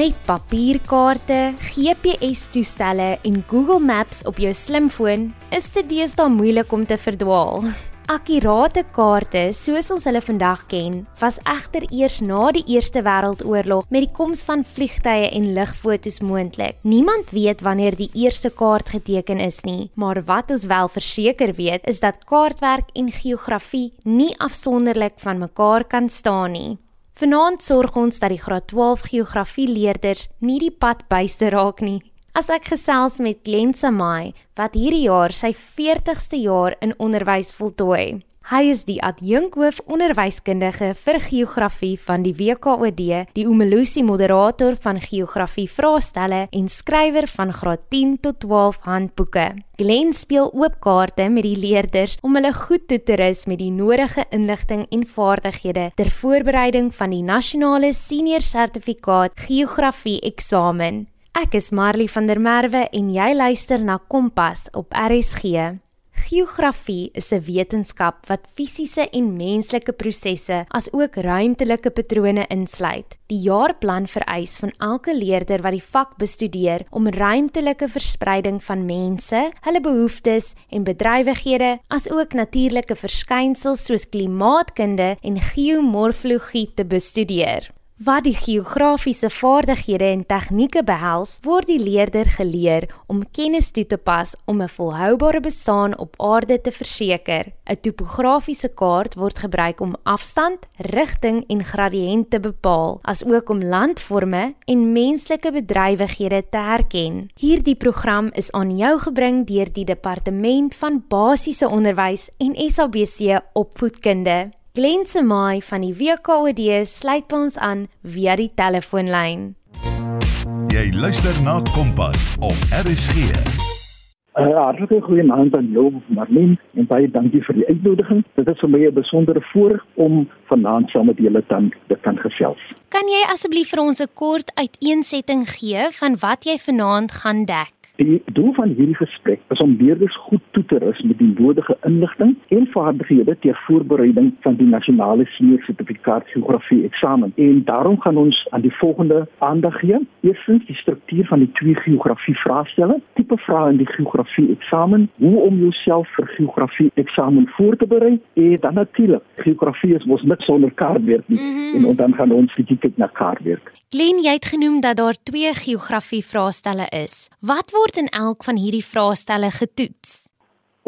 Met papierkaarte, GPS-toestelle en Google Maps op jou slimfoon is dit deesdae moeilik om te verdwaal. Akkurate kaarte, soos ons hulle vandag ken, was egter eers na die Eerste Wêreldoorlog met die koms van vliegtye en lugfotos moontlik. Niemand weet wanneer die eerste kaart geteken is nie, maar wat ons wel verseker weet, is dat kaartwerk en geografie nie afsonderlik van mekaar kan staan nie. Vanaand sorg ons dat die graad 12 geografie leerders nie die pad byste raak nie. As ek gesels met Glen Samai wat hierdie jaar sy 40ste jaar in onderwys voltooi. Hy is die adjunkhoof onderwyskundige vir geografie van die WKOD, die Umelusi moderator van geografie vraestelle en skrywer van graad 10 tot 12 handboeke. Glen speel oop kaarte met die leerders om hulle goed toe te rus met die nodige inligting en vaardighede ter voorbereiding van die nasionale senior sertifikaat geografie eksamen. Ek is Marley van der Merwe en jy luister na Kompas op RSG. Geografie is 'n wetenskap wat fisiese en menslike prosesse asook ruimtelike patrone insluit. Die jaarplan vereis van elke leerder wat die vak bestudeer om ruimtelike verspreiding van mense, hulle behoeftes en bedrywighede, asook natuurlike verskynsels soos klimaatkunde en geomorfologie te bestudeer. Wat die geografiese vaardighede en tegnieke behels, word die leerder geleer om kennis toe te pas om 'n volhoubare bestaan op aarde te verseker. 'n Topografiese kaart word gebruik om afstand, rigting en gradiënt te bepaal, asook om landforme en menslike bedrywighede te herken. Hierdie program is aan jou gebring deur die Departement van Basiese Onderwys en SABC Opvoedkunde. Glen Semai van die WKOD sluit ons aan via die telefoonlyn. Jy luister na Kompas op RSG. Uh, hartlike goeienaand aan jou Marlene en baie dankie vir die uitnodiging. Dit is vir my 'n besondere voorreg om vanaand saam met julle dan te kan gesels. Kan jy asseblief vir ons 'n kort uiteensetting gee van wat jy vanaand gaan dek? Die doel van hierdie gesprek is om leerders goed toe te rus met die nodige inligting en vaardighede ter voorbereiding van die nasionale senior sertifikaat geografie eksamen. En daarom gaan ons aan die volgende aandag gee. Eerstens die struktuur van die twee geografie vraestelle, tipe vrae in die geografie eksamen, hoe om jouself vir geografie eksamen voor te berei en dan natuurlik, geografie is mos niks sonder kaartwerk nie mm -hmm. en dan gaan ons kyk na kaartwerk. Glen, jy het genoem dat daar twee geografie vraestelle is. Wat word in elk van hierdie vraestelle getoets?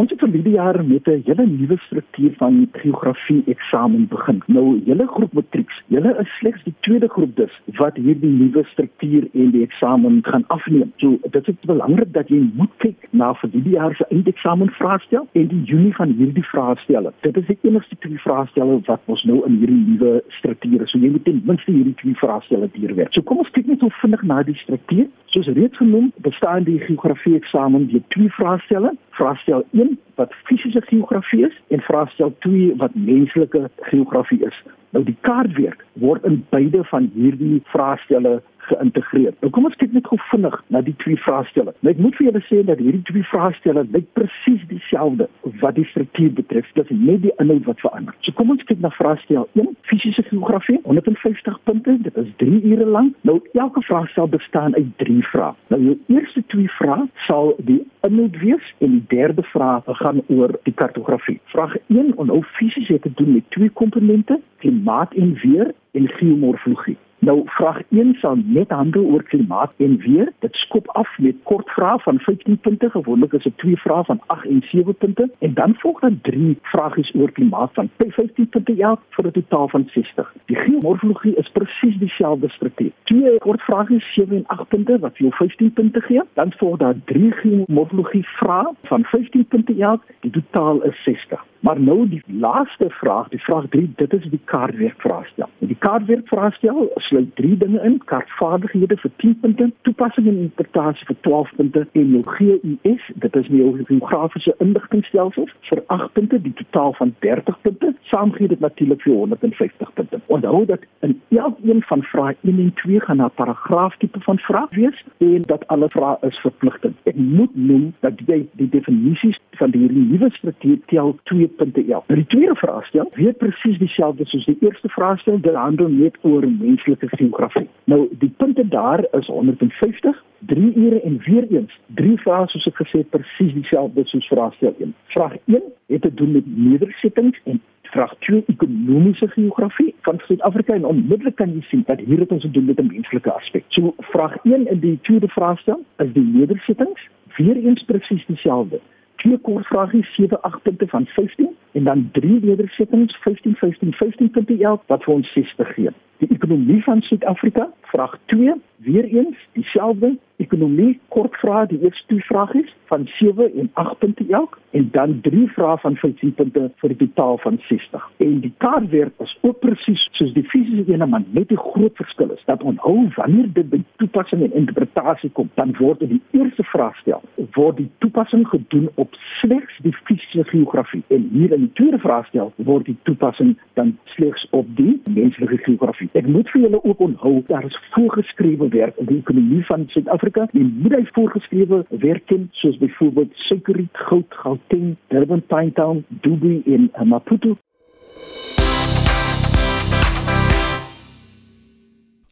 Ons het vir die jaar met 'n hele nuwe struktuur van geografie eksamen begin. Nou, julle groep matrieks, julle is slegs die tweede groep dus wat hierdie nuwe struktuur en die eksamen gaan afneem. So, dit is belangrik dat jy moet kyk na vir die jaar se eindeksamen vraestel en die Junie van hierdie vraestelle. Dit is die enigste twee vraestelle wat ons nou in hierdie nuwe struktuur is. So jy moet ten minste hierdie twee vraestelle deurwerk. So kom ons kyk net hoe vinnig na die struktuur. Soos reeds genoem, bestaan die geografie eksamen uit twee vraestelle. Vraestel 1 wat fisiese geografie is en vraestel 2 wat menslike geografie is. Nou die kaartwerk word in beide van hierdie vraestelle geïntegreer. Nou kom ons kyk net gou vinnig na die twee vraestelle. Nou ek moet vir julle sê dat hierdie twee vraestelle lyk presies dieselfde wat die struktuur betref. Dit is net die inhoud wat verander. So kom ons kyk na vraestel 1, fisiese geografie, 150 punte. Dit is 3 ure lank. Nou elke vraestel bestaan uit 3 vrae. Nou jou eerste twee vrae sal die inhoud wees en die derde vraag gaan oor die kartografie. Vraag 1 onhou fisies het te doen met twee komponente, klimaat en weer en geomorfologie. Nou vraag 1 sal net handel oor klimaat en weer. Dit skop af met kort vrae van 15 punte, gewoonlik is dit twee vrae van 8 en 7 punte en dan volg dan drie vragies oor klimaat van 15 punte elk vir 'n totaal van 60. Die geomorfologie is presies dieselfde struktuur. Twee kort vragies 7 en 8 punte wat vir jou 15 punte gee. Dan volg daar drie geomorfologie vrae van 15 punte elk. Die totaal is 60. Maar nou die laaste vraag, die vraag 3, dit is die kaartwerk vraestel. Die kaartwerk vraestel sluit drie dinge in: kaartvaardighede vir 10 punte, toepassing en interpretasie vir 12 punte en jou GIS, dit is jou geografiese inligtingstelsels vir 8 punte, die totaal van 30 punte. Saam gee dit natuurlik vir 150 punte. Onthou dat in elkeen van vrae 1 en 2 gaan 'n paragraaf tipe van vraag wees en dat alle vrae is verpligtend. Ek moet noem dat jy die definisies van die nuwe struktuur tel 2 2.l. Nou die tweede vraagstel weer presies dieselfde soos die eerste vraagstel, dit handel net oor menslike geografie. Nou die punte daar is 150 3 ure en weer eens drie vrae soos ek gesê presies dieselfde soos vraagstel 1. Vraag 1 het te doen met nedersettings en vraag 2 ekonomiese geografie van Suid-Afrika en onmiddellik kan jy sien dat hier het ons te doen met 'n menslike aspek. So vraag 1 in die tweede vraagstel is die nedersettings weer eens presies dieselfde. Twee kort vrae 7 8 punte van 15 en dan drie nedersettings 15 15 15 punte elk wat vir ons 60 gee. Die ekonomie van Suid-Afrika vraag 2 weer eens dieselfde ekonomie kort vrae die eerste twee vrae is van 7 en 8 punte elk en dan drie vrae van 15 punte vir 'n totaal van 60. En die kaartwerk is ook presies soos die fisiese ene maar net 'n groot verskil is dat onthou wanneer dit by toepassing en interpretasie kom dan word die eerste vraagstel word die toepassing gedoen op slegs die fisiese geografie en hier in die tweede vraagstel word die toepassing dan slegs op die menslike geografie. Ek moet vir julle ook onthou daar is voorgeskrewe werk in die ekonomie van Suid-Afrika en moet hy voorgeskrewe werk ken soos byvoorbeeld suikerriet, goud, Gauteng, Durban, Pinetown, Dubai en uh, Maputo.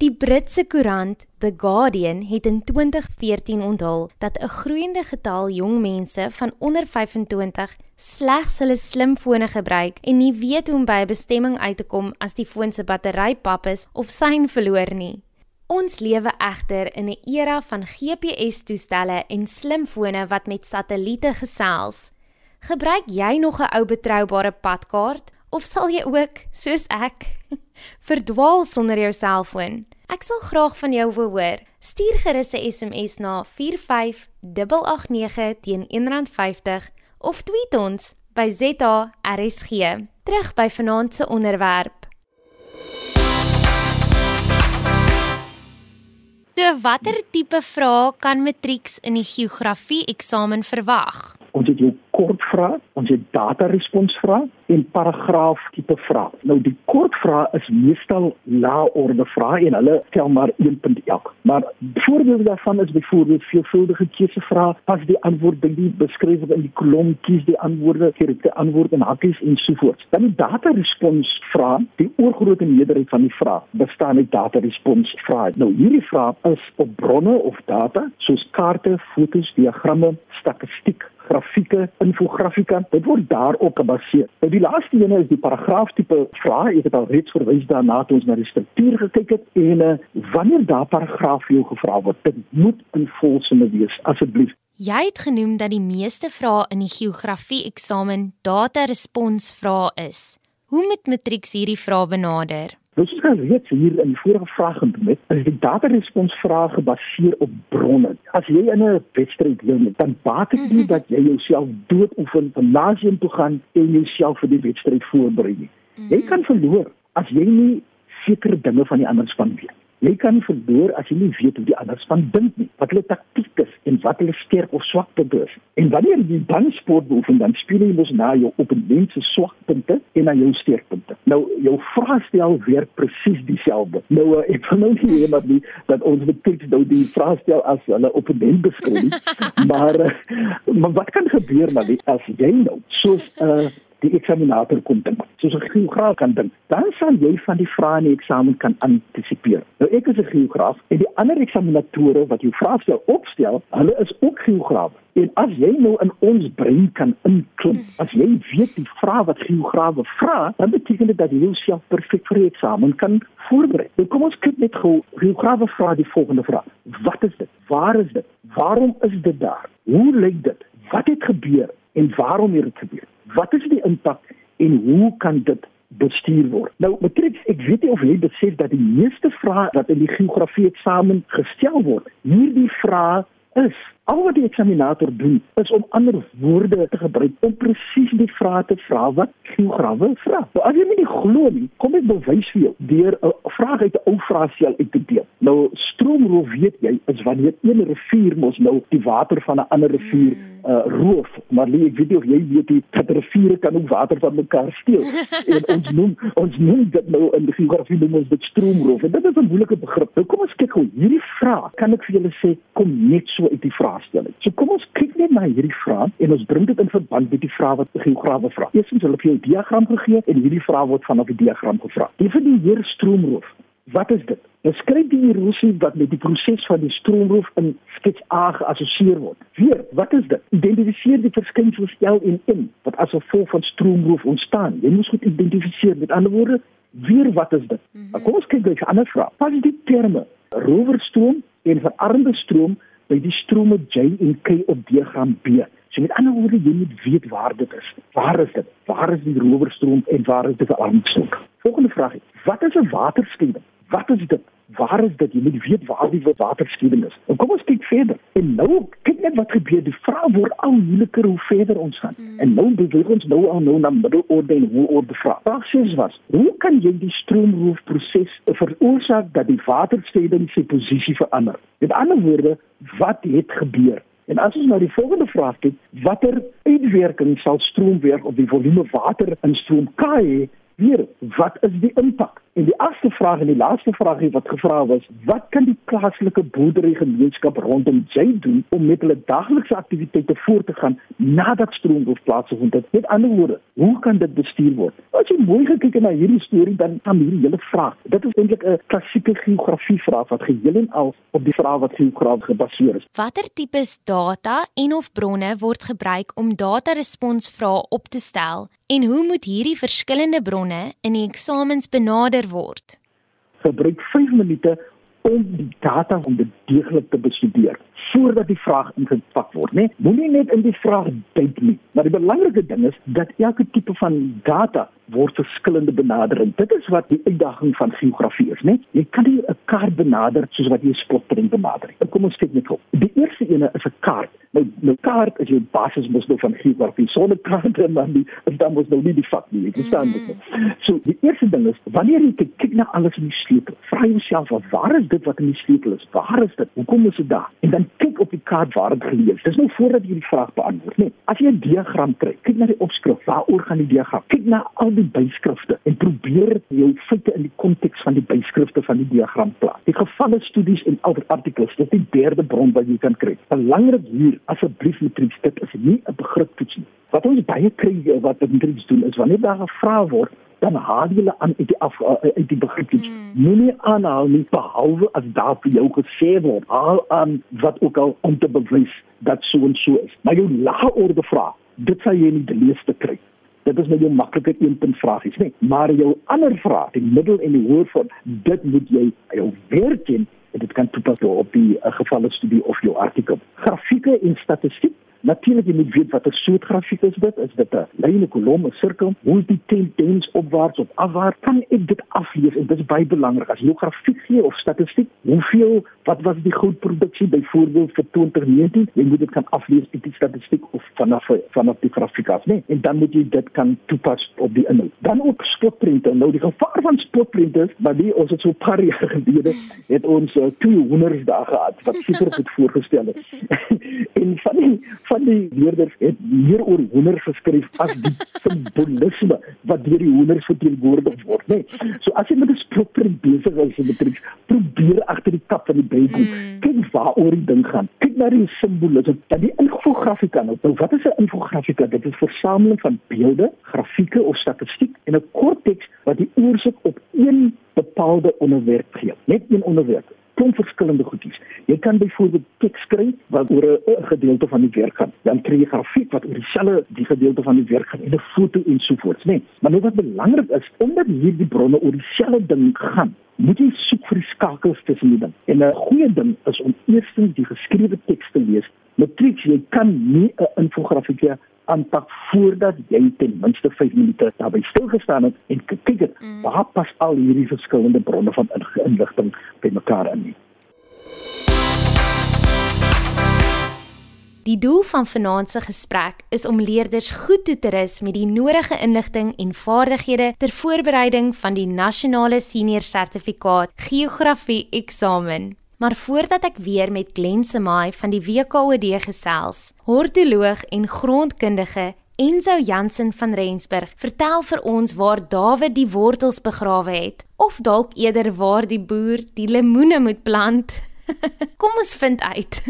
Die Britse koerant The Guardian het in 2014 onthul dat 'n groeiende getal jong mense van onder 25 slegs hulle slimfone gebruik en nie weet hoe om by 'n bestemming uit te kom as die foon se battery pap is of sein verloor nie. Ons lewe egter in 'n era van GPS-toestelle en slimfone wat met satelliete gesels. Gebruik jy nog 'n ou betroubare padkaart of sal jy ook, soos ek, verdwaal sonder jou selfoon? Ek sal graag van jou wil hoor. Stuur gerus 'n SMS na 45889 teen R1.50 of tweet ons by ZARSG. Terug by vanaand se onderwerp. So watter tipe vrae kan matrieks in die geografie eksamen verwag? Ons het vrae, ons het data respons vrae en paragraaf tipe vrae. Nou die kort vrae is meestal lae orde vrae en hulle tel maar 1 punt elk. Maar voorbeelde daarvan is byvoorbeeld veelvuldige keusevrae, pas die antwoord by die beskrywing in die kolom, kies die antwoorde, die antwoord in hakkies en so voort. Dan die data respons vrae, die oorgrootste meerderheid van die vrae bestaan uit data respons vrae. Nou hierdie vrae is op bronne of data soos kaarte, fotos, diagramme, statistiek grafieke, infografika, dit word daarop gebaseer. Nou die laaste een is die paragraaf tipe vrae. Ek het al reeds verwys daarna toe ons na die struktuur gekyk het en uh, wanneer daar paragraaf jou gevra word, dit moet in volsinne wees asseblief. Jy het genoem dat die meeste vrae in die geografie eksamen data respons vrae is. Hoe moet matrieks hierdie vrae benader? Ons het reeds hier in die vorige vraag genoem, is die data respons vrae gebaseer op bronne. As jy in 'n wedstryd deelneem, dan baat dit nie mhm. dat jy jouself doodoefen van nasium toe gaan en jouself vir die wedstryd voorberei nie. Jy mhm. kan verloor as jy nie sekere dinge van die ander span weet. Jy kan verloor as jy nie weet hoe die ander span dink nie, wat hulle taktiek is en wat hulle sterk of swak punte is. En wanneer jy dan sport beoefen, dan speel jy mos na jou opponent se swak punte en na jou sterk punte. Nou jou vraestel werk presies dieselfde. Nou uh, ek wil nou nie hê maar nie dat ons betrek nou die vraestel as hulle opponent beskryf, maar uh, maar wat kan gebeur maar as jy nou soos 'n uh, die eksaminator kon dink. Soos 'n geograaf kan dink. Dan sal jy van die vrae in die eksamen kan antisipeer. Nou ek is 'n geograaf en die ander eksaminatore wat jou vraestel opstel, hulle is ook geograwe. En as jy nou in ons brein kan inklim, as jy weet die vrae wat geograwe vra, dan beteken dit dat jy jouself perfek vir die eksamen kan voorberei. Nou kom ons kyk net gou geograwe vra die volgende vraag. Wat is dit? Waar is dit? Waarom is dit daar? Hoe lyk dit? Wat het gebeur en waarom het dit gebeur? wat is die impak en hoe kan dit bestuur word. Nou, matriek, ek weet nie of jy besef dat die meeste vrae wat in die geografie eksamen gestel word, hierdie vrae is al wat die eksaminator doen is om ander woorde te gebruik om presies die vrae te vra wat geograwe vra. Nou as jy nie glo nie, kom ek bewys vir jou deur 'n vraag uit 'n ou vraestel uit te deel. Nou stroomroof weet jy is wanneer een rivier mos nou die water van 'n ander rivier uh, roof. Maar nee, ek weet nie of jy weet die dat riviere kan ook water van mekaar steel. en ons noem ons noem dit nou in geografie noem ons dit stroomroof. En dit is 'n moeilike begrip. Nou kom ons kyk hoe hierdie vraag kan ek vir julle sê kom net so uit die vraag vraagstelling. So kom ons kyk net na hierdie vraag en ons bring dit in verband met die vraag wat die geograwe vra. Eerstens hulle het jou diagram gegee en hierdie vraag word vanaf die diagram gevra. Definieer stroomroof. Wat is dit? Nou skryf die erosie wat met die proses van die stroomroof in skets A geassosieer word. Weer, wat is dit? Identifiseer die verskynsels L en M wat as gevolg van stroomroof ontstaan. Jy moet goed identifiseer. Met ander woorde, weer wat is dit? Mm -hmm. Kom ons kyk gou 'n ander vraag. Is die terme rowerstroom en verarmde stroom by die strome J en K op diagram B? So met ander woorde, jy moet weet waar dit is. Waar is dit? Waar is die rowerstroom en waar is die verarmde stroom? Volgende vraag: Wat is 'n waterskeiding? Wat is dit? Waar is dit? Jy moet weet waar die waterskeiding is. En kom ons kyk verder. En nou kyk net wat gebeur. Die vraag word al moeiliker hoe verder ons gaan. Mm. En nou beweeg ons nou al nou na middelorde en hoëorde vrae. Vraag 6 was: Hoe kan jy die stroomroofproses veroorsaak dat die waterskeiding sy posisie verander? Met ander woorde, wat het gebeur? En as ons nou die volgende vraag kyk, watter uitwerking sal stroomwerk op die volume water in stroom K hê? Weer, wat is die impak? En die agste vraag en die laaste vraag wat gevra was, wat kan die plaaslike boerderygemeenskap rondom jy doen om met hulle daglikse aktiwiteite voort te gaan nadat stroomdoof plaasgevind het? Met ander woorde, hoe kan dit bestuur word? As jy mooi gekyk het na hierdie storie dan kan hierdie hele vraag. Dit is eintlik 'n klassieke geografie vraag wat geheel en al op die vraag wat geografie gebaseer is. Watter tipes data en of bronne word gebruik om data responsvrae op te stel en hoe moet hierdie verskillende bronne in die eksamens benader word. Gebruik 5 minute om die data om dit deeglik te bestudeer voordat die vraag ingepak word, né? Nee, Moenie net in die vraag dink nie. Maar die belangrike ding is dat elke tipe van data word verskillende benadering. Dit is wat die uitdaging van geografie is, né? Jy kan nie 'n kaart benader soos wat jy 'n spotprint benader. Kom ons kyk net gou. Die eerste ene is 'n kaart. Nou 'n kaart is jou basis mos nou van geografie. Sonder kaarte dan die dan mos nou nie die fak nie. Jy verstaan dit. Mm. So, die eerste ding is wanneer jy kyk, kyk na alles in die sleutel, vra jouself waar is dit wat in die sleutel is? Waar is dit? Hoekom is dit daar? En dan kyk op die kaart waar dit gelees. Dis nou voordat jy die vraag beantwoord, né? As jy 'n diagram kry, kyk na die opskrif. Waaroor gaan die diagram? Kyk na al die byskrifte en probeer jou feite in die konteks van die byskrifte van die diagram plaas. Die gevalle studies en die artikels, dit is die derde bron wat jy kan kry. Belangrik hier, asseblief matriek, dit is nie 'n begriptoets nie. Wat ons baie kry wat matriek doen is wanneer daar gevra word dan haal jy hulle aan uit die af uit die begrippies. Mm. Moenie aanhaal nie behalwe as daar vir jou gesê word. Haal aan wat ook al om te bewys dat so en so is. Maar jou lae orde vraag, dit sal jy nie die leeste kry. Dit is net 'n maklike een punt vragies, nee. Maar jou ander vraag, die middel en die hoër van dit moet jy jou werk in en dit kan toepas op die uh, gevalle studie of jou artikel. Grafieke en statistiek Natuurlik jy moet weet wat 'n soort grafiek is dit. Is dit 'n lyn, 'n kolom, 'n sirkel? Hoe die tendens opwaarts of afwaarts? Kan ek dit aflees? En dit is baie belangrik as jy grafiek gee of statistiek. Hoeveel wat was die goedproduksie byvoorbeeld vir 2019? Jy moet dit kan aflees uit die statistiek of vanaf vanaf die grafiek af, nee. En dan moet jy dit kan toepas op die inhoud. Dan ook spotprente. Nou die gevaar van spotprente is dat die ons het so paar jaar gelede het ons uh, twee honderd dae gehad wat super goed voorgestel het. en van die van die leerders het meer oor honderd geskryf as die simbolisme wat deur die honderd verteenwoordig word, né? Nee. So as jy met 'n spotprent besig is in matriek, probeer agter die kap van die Bybel mm. kyk waaroor die ding gaan. Kyk na die simbolisme, dan die infografika. Nou, wat is 'n infografika? Dit is 'n versameling van beelde, grafieke of statistiek in 'n kort teks wat die oorsig op een bepaalde onderwerp gee. Net een onderwerp klomp verskillende goedjies. Jy kan byvoorbeeld teks skryf wat oor 'n gedeelte van die werk gaan. Dan kry jy grafiek wat oor dieselfde die gedeelte van die werk gaan en 'n foto en so voort, né? Nee, maar nou wat belangrik is, omdat hierdie bronne oor dieselfde ding gaan, moet jy soek vir die skakels tussen die ding. En 'n goeie ding is om eers die geskrewe teks te lees. Matriek, jy kan nie 'n infografiek aanpak voordat jy ten minste 5 minute daarby stil gestaan het en kyk het mm. waar pas al hierdie verskillende bronne van inligting bymekaar in. Die doel van vanaand se gesprek is om leerders goed toe te rus met die nodige inligting en vaardighede ter voorbereiding van die nasionale senior sertifikaat geografie eksamen. Maar voordat ek weer met Glen Semai van die WKOD gesels, hortoloog en grondkundige Enzo Jansen van Rensburg vertel vir ons waar Dawid die wortels begrawe het of dalk eerder waar die boer die lemoene moet plant. Kom ons vind uit.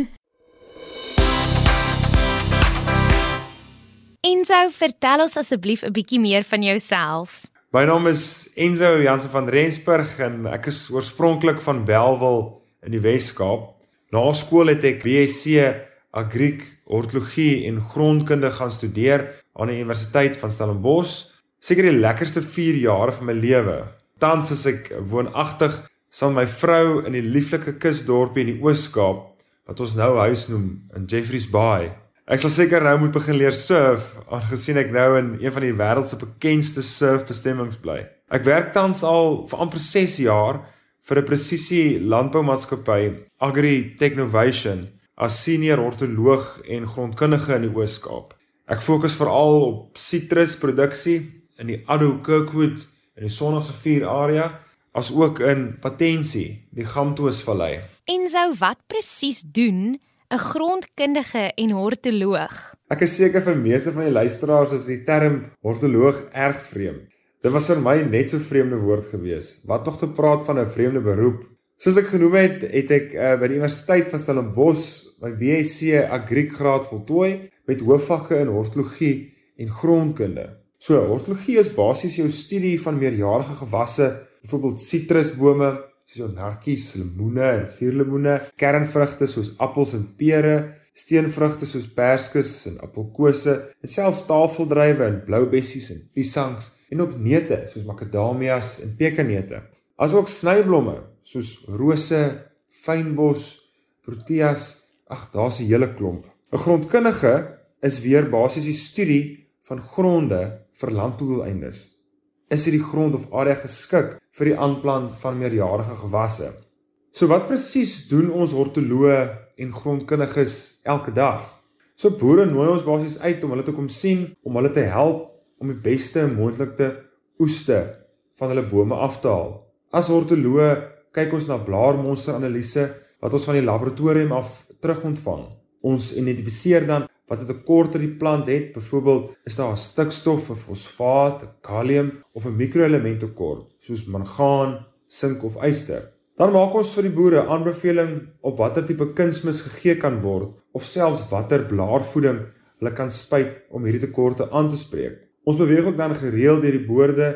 Enzo, vertel ons asseblief 'n bietjie meer van jouself. My naam is Enzo Jansen van Rensburg en ek is oorspronklik van Belwel in die Wes-Kaap. Na skool het ek BSc Agriek, Hortologie en Grondkunde gaan studeer aan die Universiteit van Stellenbosch. Seker die lekkerste 4 jare van my lewe. Tans is ek woonagtig saam my vrou in die lieflike kusdorpie in die Oos-Kaap wat ons nou huis noem in Jeffreys Bay. Ek sal seker nou moet begin leer surf aangesien ek nou in een van die wêreld se bekendste surfbestemmings bly. Ek werk tans al vir amper 6 jaar vir 'n presisie landboumaatskappy Agri Technovation as senior hortoloog en grondkundige in die Oos-Kaap. Ek fokus veral op sitrusproduksie in die Addo Kirkwood in die Sonnigse Vuur area as ook in Patensie, die Gamtoosvallei. En sou wat presies doen 'n grondkundige en hortoloog? Ek is seker vir meeste van die luisteraars is die term hortoloog erg vreemd. Dit was vir my net so vreemde woord gewees. Wat tog te praat van 'n vreemde beroep? Soos ek genoem het, het ek uh, by die Universiteit van Stellenbosch my BSc Agriekgraad voltooi met hoofvakke in hortologie en grondkunde. So, hortologie is basies jou studie van meerjarige gewasse byvoorbeeld sitrusbome soos jou narkies, lemoene en suurlemoene, kernvrugte soos appels en pere, steenvrugte soos perskes en appelkose, en selfs tafeldruiwe en bloubessies en piesangs en ook neute soos makadamias en pekanneute. Asook snyblomme soos rose, fynbos, proteas, ag, daar's 'n hele klomp. 'n Grondkundige is weer basies die studie van gronde vir landboudoeleindes is hierdie grond of area geskik vir die aanplant van meerjarige gewasse. So wat presies doen ons hortoloë en grondkundiges elke dag? So boere nooi ons basies uit om hulle te kom sien om hulle te help om die beste moontlike oeste van hulle bome af te haal. As hortoloë kyk ons na blaarmonsteranalise wat ons van die laboratorium af terugontvang. Ons identifiseer dan wat 'n tekort in die plant het, byvoorbeeld is daar 'n stikstof of fosfaat, kalium of 'n mikroelement tekort, soos mangaan, sink of yster. Dan maak ons vir die boere aanbeveling op watter tipe kunsmis gegee kan word of selfs watter blaarvoeding hulle kan spuit om hierdie tekorte aan te spreek. Ons beweeg ook dan gereeld deur die boorde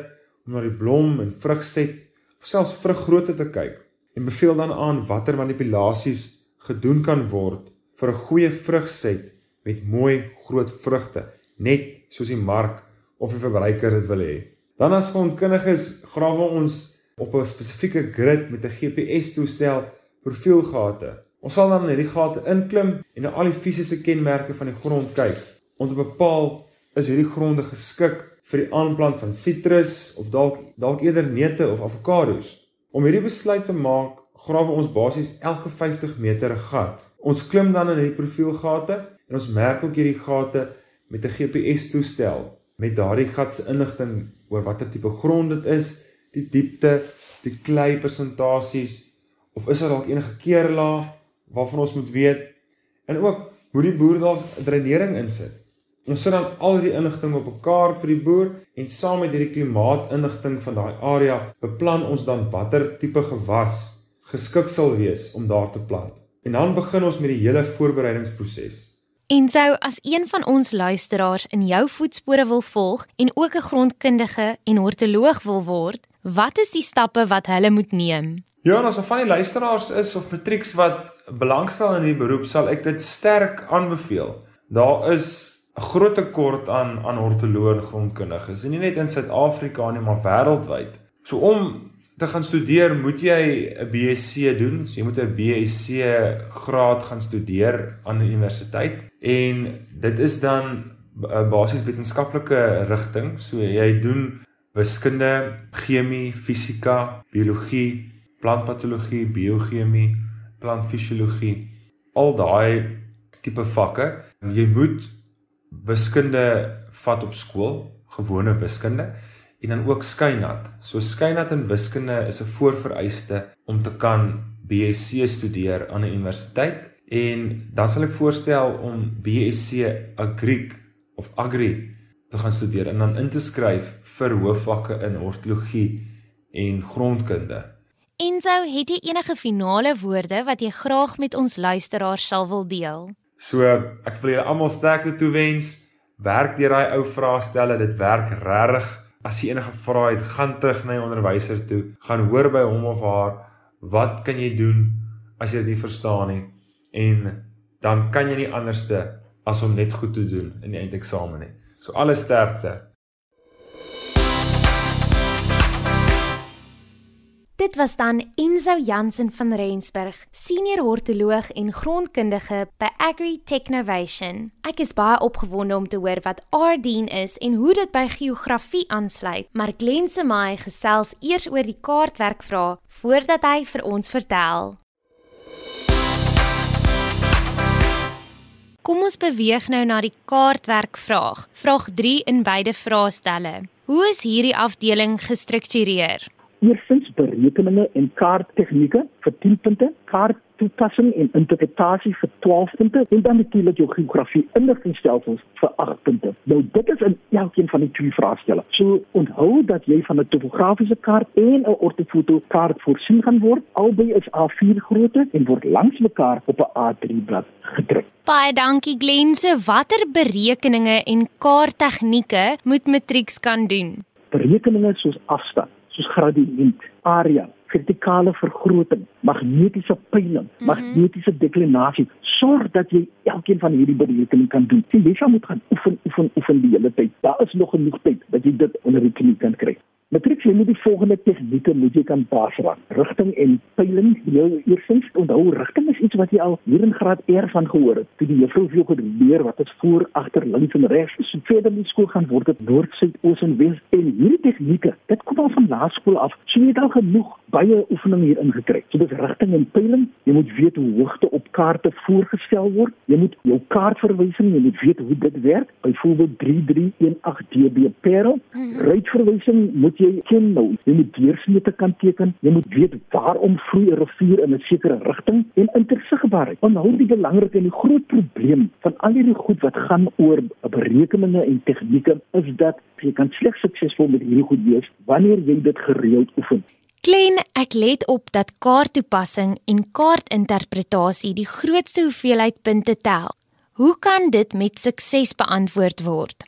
om na die blom en vrugset of selfs vruggrootte te kyk en beveel dan aan watter manipulasies gedoen kan word vir 'n goeie vrugset met mooi groot vrugte, net soos die mark of die verbruiker dit wil hê. Dan as grondkundiges grawe ons op 'n spesifieke grid met 'n GPS-toestel profielgate. Ons sal dan in hierdie gate inklim en na al die fisiese kenmerke van die grond kyk om te bepaal is hierdie gronde geskik vir die aanplant van sitrus of dalk dalk eerder neute of avokado's. Om hierdie besluit te maak, grawe ons basies elke 50 meter 'n gat. Ons klim dan in hierdie profielgate En ons merk ook hierdie gate met 'n GPS toestel met daardie gat se inligting oor watter tipe grond dit is, die diepte, die klei persentasies of is daar dalk enige keerlaag waarvan ons moet weet en ook hoe die boer dalk dreinering insit. Ons sit dan al hierdie inligting op 'n kaart vir die boer en saam met hierdie klimaatinligting van daai area beplan ons dan watter tipe gewas geskik sal wees om daar te plant. En dan begin ons met die hele voorbereidingsproses. En sou as een van ons luisteraars in jou voetspore wil volg en ook 'n grondkundige en hortoloog wil word, wat is die stappe wat hulle moet neem? Ja, as 'n van die luisteraars is of matrieks wat belangstel in hierdie beroep, sal ek dit sterk aanbeveel. Daar is 'n groot tekort aan aan hortoloë en grondkundiges, nie net in Suid-Afrika nie, maar wêreldwyd. So om te gaan studeer, moet jy 'n BSc doen. So jy moet 'n BSc graad gaan studeer aan die universiteit en dit is dan 'n basies wetenskaplike rigting. So jy doen wiskunde, chemie, fisika, biologie, plantpatologie, biochemie, plantfisiologie, al daai tipe vakke. Jy moet wiskunde vat op skool, gewone wiskunde en dan ook skynat. So skynat in wiskunde is 'n voorvereiste om te kan BSc studeer aan 'n universiteit en dan sal ek voorstel om BSc Agriek of Agri te gaan studeer en dan in te skryf vir hoofvakke in hortologie en grondkunde. Enzo, het jy enige finale woorde wat jy graag met ons luisteraars sal wil deel? So, ek wil julle almal sterkte toewens werk deur daai ou vraestelle, dit werk regtig. As jy enige vrae het, gaan terug na jou onderwyser toe, gaan hoor by hom of haar wat kan jy doen as jy dit nie verstaan nie en dan kan jy nie anderste as om net goed te doen in die eindeksamen nie. So alle sterkte. Dit was dan Enzo Jansen van Rensburg, senior hortoloog en grondkundige by Agri Technovation. Ek is baie opgewonde om te hoor wat Ardien is en hoe dit by geografie aansluit, maar Glen se my gesels eers oor die kaartwerk vra voordat hy vir ons vertel. Kom ons beweeg nou na die kaartwerk vraag. Vraag 3 in beide vraestelle. Hoe is hierdie afdeling gestruktureer? Eerstens berekeninge en kaarttegnieke vir 10 punte, kaarttoepassing en interpretasie vir 12 punte en dan natuurlik jou geografie inligtingstelsels vir 8 punte. Nou dit is in elkeen van die twee vraestelle. So onthou dat jy van 'n topografiese kaart en 'n ortofoto kaart voorsien gaan word. Albei is A4 grootte en word langs mekaar op 'n A3 blad gedruk. Baie dankie Glense. Watter berekeninge en kaarttegnieke moet matrieks kan doen? Berekeninge soos afstand soos gradiënt, area, vertikale vergroting, magnetiese peiling, mm -hmm. magnetiese deklinasie, sorg dat jy elkeen van hierdie berekeninge kan doen. Jy sal moet gaan oefen, oefen, oefen die hele tyd. Daar is nog genoeg tyd dat jy dit onder die knie kan kry. Jy moet die volgende tegnieke moet jy kan pas raak. Rigting en peiling, jy eersins onthou rigting is iets wat jy al hier in graad R van gehoor het. Toe die juffrou vir jou geleer wat is voor, agter, links en regs. So verder in skool gaan word dit noord, suid, oos en wes en hierdie tegnieke, dit kom al van laerskool af. So jy het al genoeg baie oefening hier ingekry. So dis rigting en peiling. Jy moet weet hoe hoogte op kaarte voorgestel word. Jy moet jou kaartverwysing, jy moet weet hoe dit werk. Byvoorbeeld 3318 dB parallel. Ruitverwysing moet moet jy ken nou. Jy moet deursnede kan teken. Jy moet weet waarom vloei 'n rivier in 'n sekere rigting en intersigbaarheid. Onthou die belangrike en die groot probleem van al hierdie goed wat gaan oor berekeninge en tegnieke is dat jy kan slegs suksesvol met hierdie goed wees wanneer jy dit gereeld oefen. Klein, ek let op dat kaarttoepassing en kaartinterpretasie die grootste hoeveelheid punte tel. Hoe kan dit met sukses beantwoord word?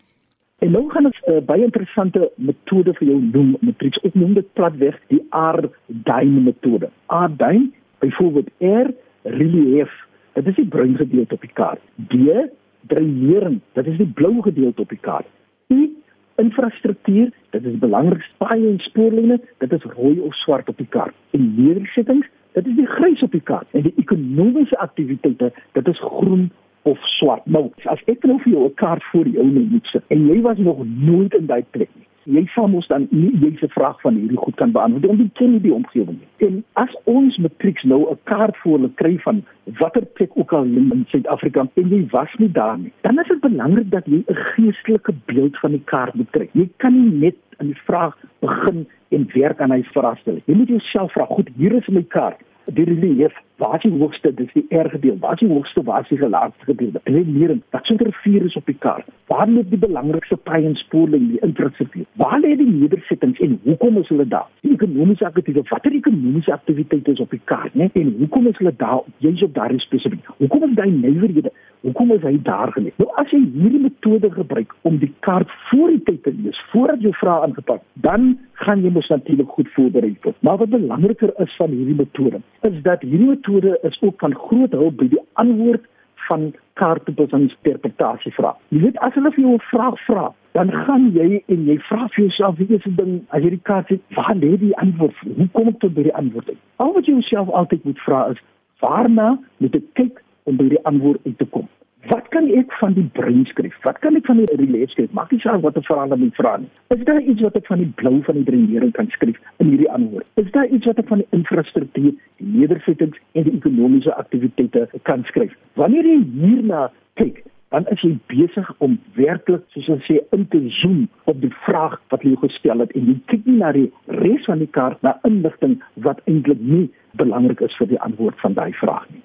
En nou gaan ons 'n uh, baie interessante metode vir jou noem, matrieks. Ek noem dit platweg die R-duim metode. R-duim, byvoorbeeld R relief, dit is die bruin gedeelte op die kaart. D dreinering, dit is die blou gedeelte op die kaart. I infrastruktuur, dit is belangrik paaie en spoorlyne, dit is rooi of swart op die kaart. En nedersettings, dit is die grys op die kaart. En die ekonomiese aktiwiteite, dit is groen of swart. Nou, as ek nou vir jou 'n kaart voor jou moet sit en jy was nog nooit in daai plek nie. Jy sal mos dan nie jy se vraag van hierdie goed kan beantwoord want jy ken nie die omgewing nie. En as ons matrieks nou 'n kaart voor hulle kry van watter plek ook al in Suid-Afrika en jy was nie daar nie, dan is dit belangrik dat jy 'n geestelike beeld van die kaart moet kry. Jy kan nie net in die vraag begin en werk aan hy verrassing. Jy moet jouself vra, goed, hier is my kaart die relief waar die hoogste? Dis die erge deel waar die hoogste waar die laagste gedeelte? En meer wat so 'n rivier is op die kaart waar lê die belangrikste paaie en spoorling die infrastruktuur waar lê die nedersettings en hoekom is hulle daar? Die ekonomiese aktiwiteite watter ekonomiese aktiwiteite is op die kaart né? En hoekom is hulle daar jy's op daardie spesifiek? Hoekom is daai nywerhede? Hoekom is hy daar geneem nou as jy hierdie metode gebruik om die kaart voor die tyd te lees voordat jy vrae aangepak dan gaan jy mos natuurlik goed voorberei word. Maar wat belangriker is van hierdie metode is dat hierdie metode is ook van groot hulp by die antwoord van kaartbesinterpretasie vra. Jy weet as hulle vir jou 'n vraag vra, dan gaan jy en jy vra vir jouself wie is die ding as jy die kaart het, waar lê die antwoord? Hoe kom ek tot by die antwoord? Al wat jy jouself altyd moet vra is waarna moet ek kyk om by die antwoord uit te kom? Wat kan ek van die brein skryf? Wat kan ek van die relief skryf? Maak nie saak wat 'n verhaal dan vra nie. Is daar iets wat ek van die blou van die dreinering kan skryf in hierdie antwoord? Is daar iets wat ek van die infrastruktuur, die nedersettings en die ekonomiese aktiwiteite kan skryf? Wanneer jy hierna kyk, dan is jy besig om werklik soos ons sê in te zoom op die vraag wat jy gestel het en jy kyk nie na die res van die kaart na inligting wat eintlik nie belangrik is vir die antwoord van daai vraag nie.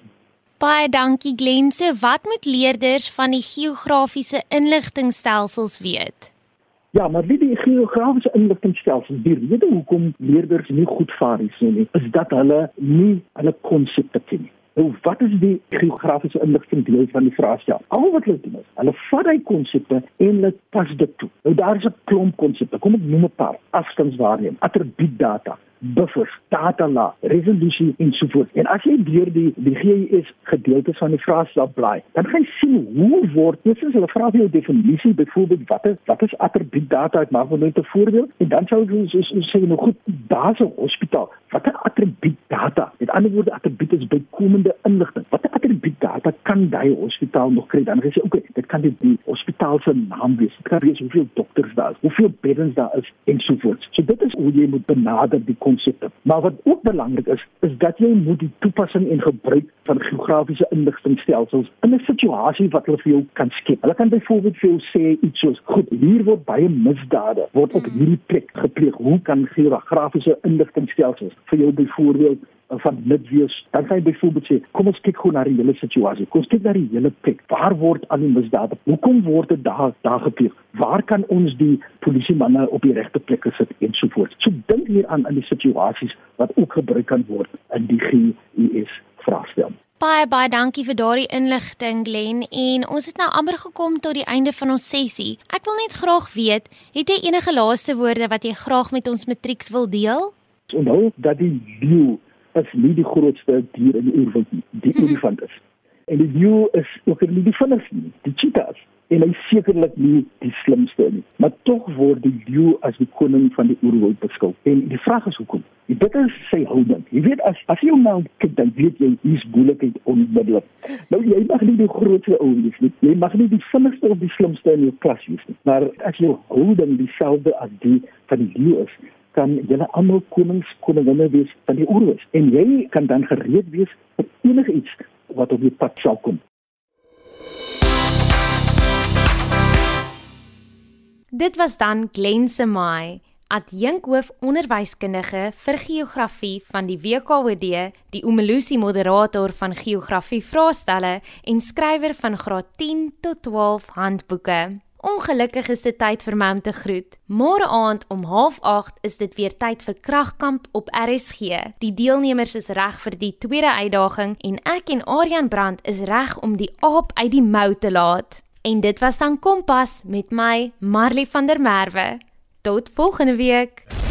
Baie dankie Glense. Wat moet leerders van die geografiese inligtingstelsels weet? Ja, maar wie die geografiese inligtingstelsels, die rede hoekom leerders nie goed vaar is nie, is dat hulle nie hulle konsepte ken nie. Nou wat is die geografiese inligting deel van die vraestel? Al wat hulle doen is, hulle vat hy konsepte en hulle pas dit toe. Nou daar is 'n klomp konsepte. Kom ek noem 'n paar. Afstandswaarneming, attribuutdata, buffers, data laag, resolusie en so voort. En as jy deur die die GIS gedeeltes van die vraestel blaai, dan gaan jy sien hoe word dit is hulle vra vir jou definisie byvoorbeeld wat is wat is attribuut data? Maak nou net 'n voorbeeld en dan sou jy so, so sê nou goed, daar's 'n hospitaal. Wat 'n attribuut data? Met ander woorde, attribuut is bykomende inligting. Wat 'n attribuut data kan daai hospitaal nog kry? Dan sê okay, dit kan die, die hospitaal se naam wees. Dit kan wees hoeveel dokters daar is, hoeveel beddens daar is en so voort. So dit is hoe jy moet benader die konsepte. Maar wat ook belangrik is, is dat jy moet die toepassing en gebruik van geografiese inligtingstelsels in 'n situasie wat hulle vir jou kan skep. Hulle kan byvoorbeeld vir jou sê iets soos: "Goed, hier word baie misdade word op hierdie plek gepleeg. Hoe kan geografiese inligtingstelsels vir jou byvoorbeeld van dit wees, dan kan jy byvoorbeeld sê, kom ons kyk gou na die hele situasie. Kom ons kyk na die hele plek. Waar word al die misdade? Hoekom word dit daar daar gepleeg? Waar kan ons die polisie manne op die regte plekke sit en so voort. So dink hier aan aan die situasies wat ook gebruik kan word in die GIS vraestel. Baie baie dankie vir daardie inligting Glen en ons het nou amper gekom tot die einde van ons sessie. Ek wil net graag weet, het jy enige laaste woorde wat jy graag met ons matrieks wil deel? Onthou dat die leeu is nie die grootste dier in die oerwoud nie. Die mhm. olifant is. En die leeu is ook nie die vinnigste nie. Die cheetah is en hy sekerlik nie die slimste nie. Maar tog word die leeu as die koning van die oerwoud beskou. En die vraag is hoekom? Dit is sy houding. Jy weet as as jy hom nou kyk dan weet jy hier's moeilikheid onmiddellik. Nou jy mag nie die grootste ou wees nie. Jy mag nie die vinnigste of die slimste in jou klas wees nie. Maar as jou houding dieselfde as die van die leeu is, kan julle almal konings koninginne wees van die oorlog en jy kan dan gereed wees vir enigiets wat op die pad sal kom. Dit was dan Glen Semai, adjunkhoof onderwyskundige vir geografie van die WKOD, die Umelusi moderator van geografie vraestelle en skrywer van graad 10 tot 12 handboeke. Ongelukkig is dit tyd vir my om te groet. Môre aand om 08:30 is dit weer tyd vir Kragkamp op RSG. Die deelnemers is reg vir die tweede uitdaging en ek en Aryan Brandt is reg om die aap uit die mou te laat. En dit was dan Kompas met my Marley van der Merwe. Tot volgende week.